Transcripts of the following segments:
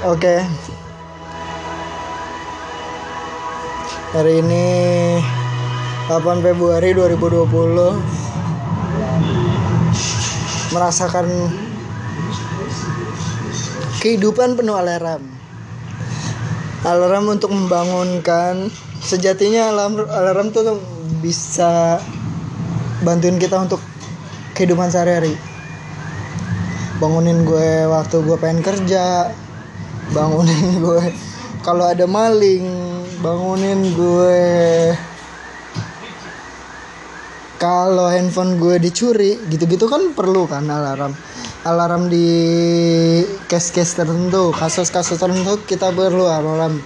Oke. Hari ini 8 Februari 2020 merasakan kehidupan penuh alarm. Alarm untuk membangunkan sejatinya alarm alarm tuh bisa bantuin kita untuk kehidupan sehari-hari. Bangunin gue waktu gue pengen kerja, bangunin gue. Kalau ada maling bangunin gue. Kalau handphone gue dicuri gitu-gitu kan perlu kan alarm. Alarm di case-case tertentu kasus-kasus tertentu kita perlu alarm.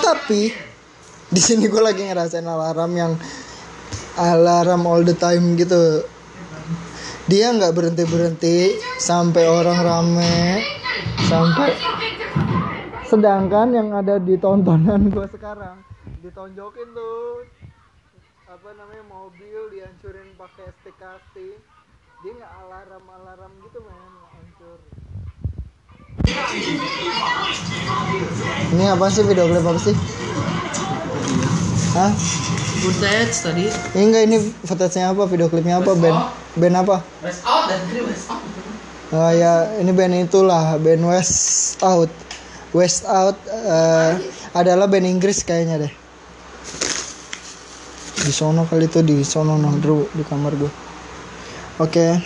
Tapi di sini gue lagi ngerasain alarm yang alarm all the time gitu. Dia nggak berhenti berhenti sampai orang rame sampai sedangkan yang ada di tontonan gue sekarang ditonjokin tuh apa namanya mobil dihancurin pakai stick casting dia nggak alarm alarm gitu men hancur ini apa sih video klip apa sih Hah? Footage tadi Ini enggak ini footage-nya apa? Video klipnya apa? Band band apa? West out dan West out Oh ya, ini band itulah, band West Out. West Out eh, adalah band Inggris kayaknya deh. Di sono kali itu di sono nongdru di kamar gue. Oke.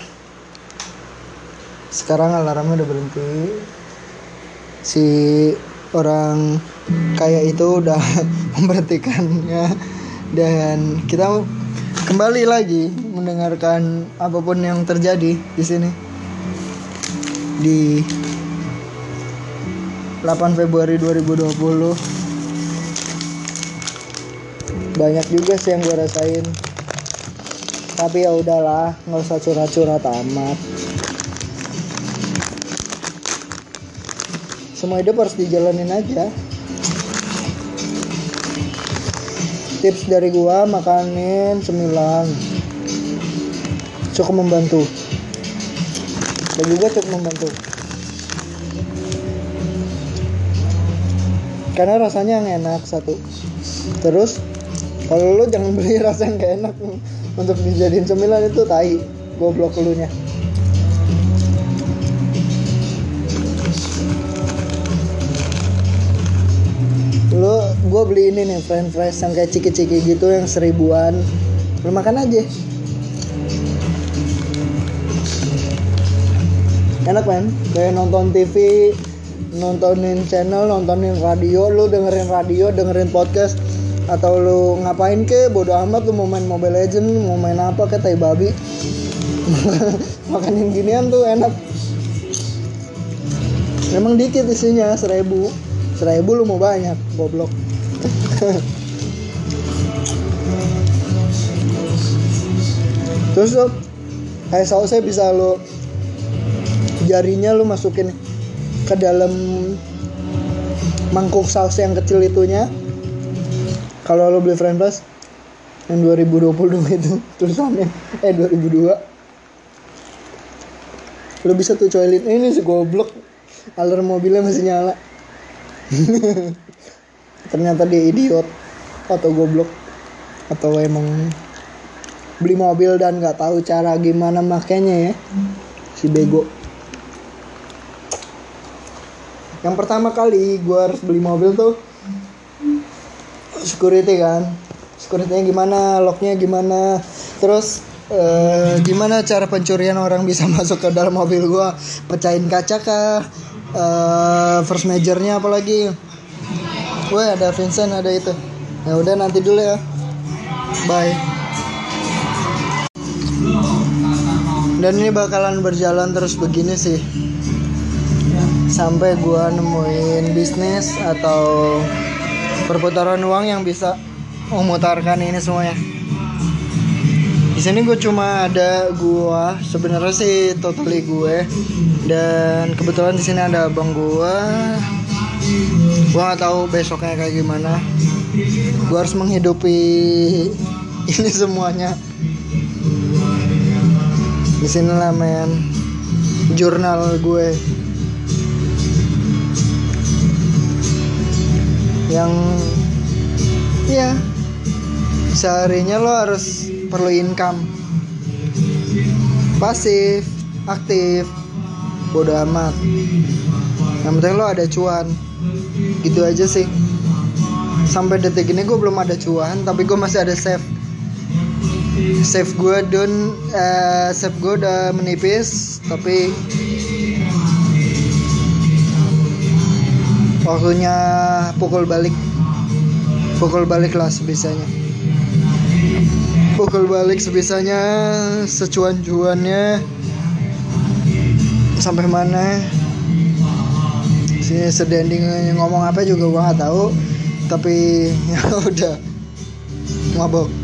Sekarang alarmnya udah berhenti. Si orang kaya itu udah memberhentikannya dan kita kembali lagi mendengarkan apa pun yang terjadi di sini di 8 Februari 2020 banyak juga sih yang gue rasain. Tapi ya udahlah nggak usah curhat-curhat amat. Semua hidup harus dijalanin aja. Tips dari gua makanin sembilan. Cukup membantu dan juga cukup membantu. Karena rasanya yang enak satu. Terus kalau lu jangan beli rasa yang gak enak untuk dijadiin cemilan itu tai. Goblok lu nya lu gue beli ini nih french fries yang kayak ciki-ciki gitu yang seribuan. Lu makan aja enak kan kayak nonton TV nontonin channel nontonin radio lu dengerin radio dengerin podcast atau lu ngapain ke? Bodo amat lu mau main Mobile Legend mau main apa kayak tai babi. Makanin ginian tuh enak. Emang dikit isinya seribu. Seribu lu mau banyak goblok. Terus tuh kayak sausnya bisa lu jarinya lu masukin ke dalam mangkuk saus yang kecil itunya. Kalau lu beli french fries yang 2020 itu tulisannya. Eh 2002 lu bisa tuh coilin. Ini si goblok. Alarm mobilnya masih nyala. Ternyata dia idiot atau goblok. Atau emang beli mobil dan nggak tahu cara gimana makainya ya si bego yang pertama kali gue harus beli mobil tuh security kan. Securitynya gimana locknya gimana terus eh, gimana cara pencurian orang bisa masuk ke dalam mobil gue pecahin kaca kah? Eh, first majornya apalagi Woi ada Vincent ada itu. Ya udah nanti dulu ya. Bye. Dan ini bakalan berjalan terus begini sih sampai gua nemuin bisnis atau perputaran uang yang bisa memutarkan ini semuanya. Di sini gue cuma ada gua sebenarnya sih totally gue. Dan kebetulan di sini ada abang gua. Gua nggak tahu besoknya kayak gimana. Gua harus menghidupi ini semuanya. Di sini lah men jurnal gue yang ya seharinya lo harus perlu income. Pasif aktif bodo amat. Yang penting lo ada cuan. Gitu aja sih. Sampai detik ini gue belum ada cuan tapi gue masih ada save save gue don eh, save gue udah menipis tapi waktunya pukul balik. Pukul balik lah sebisanya. Pukul balik sebisanya secuan-cuannya. Sampai mana? Sini sedending ngomong apa juga gua nggak tahu. Tapi ya udah. Mabok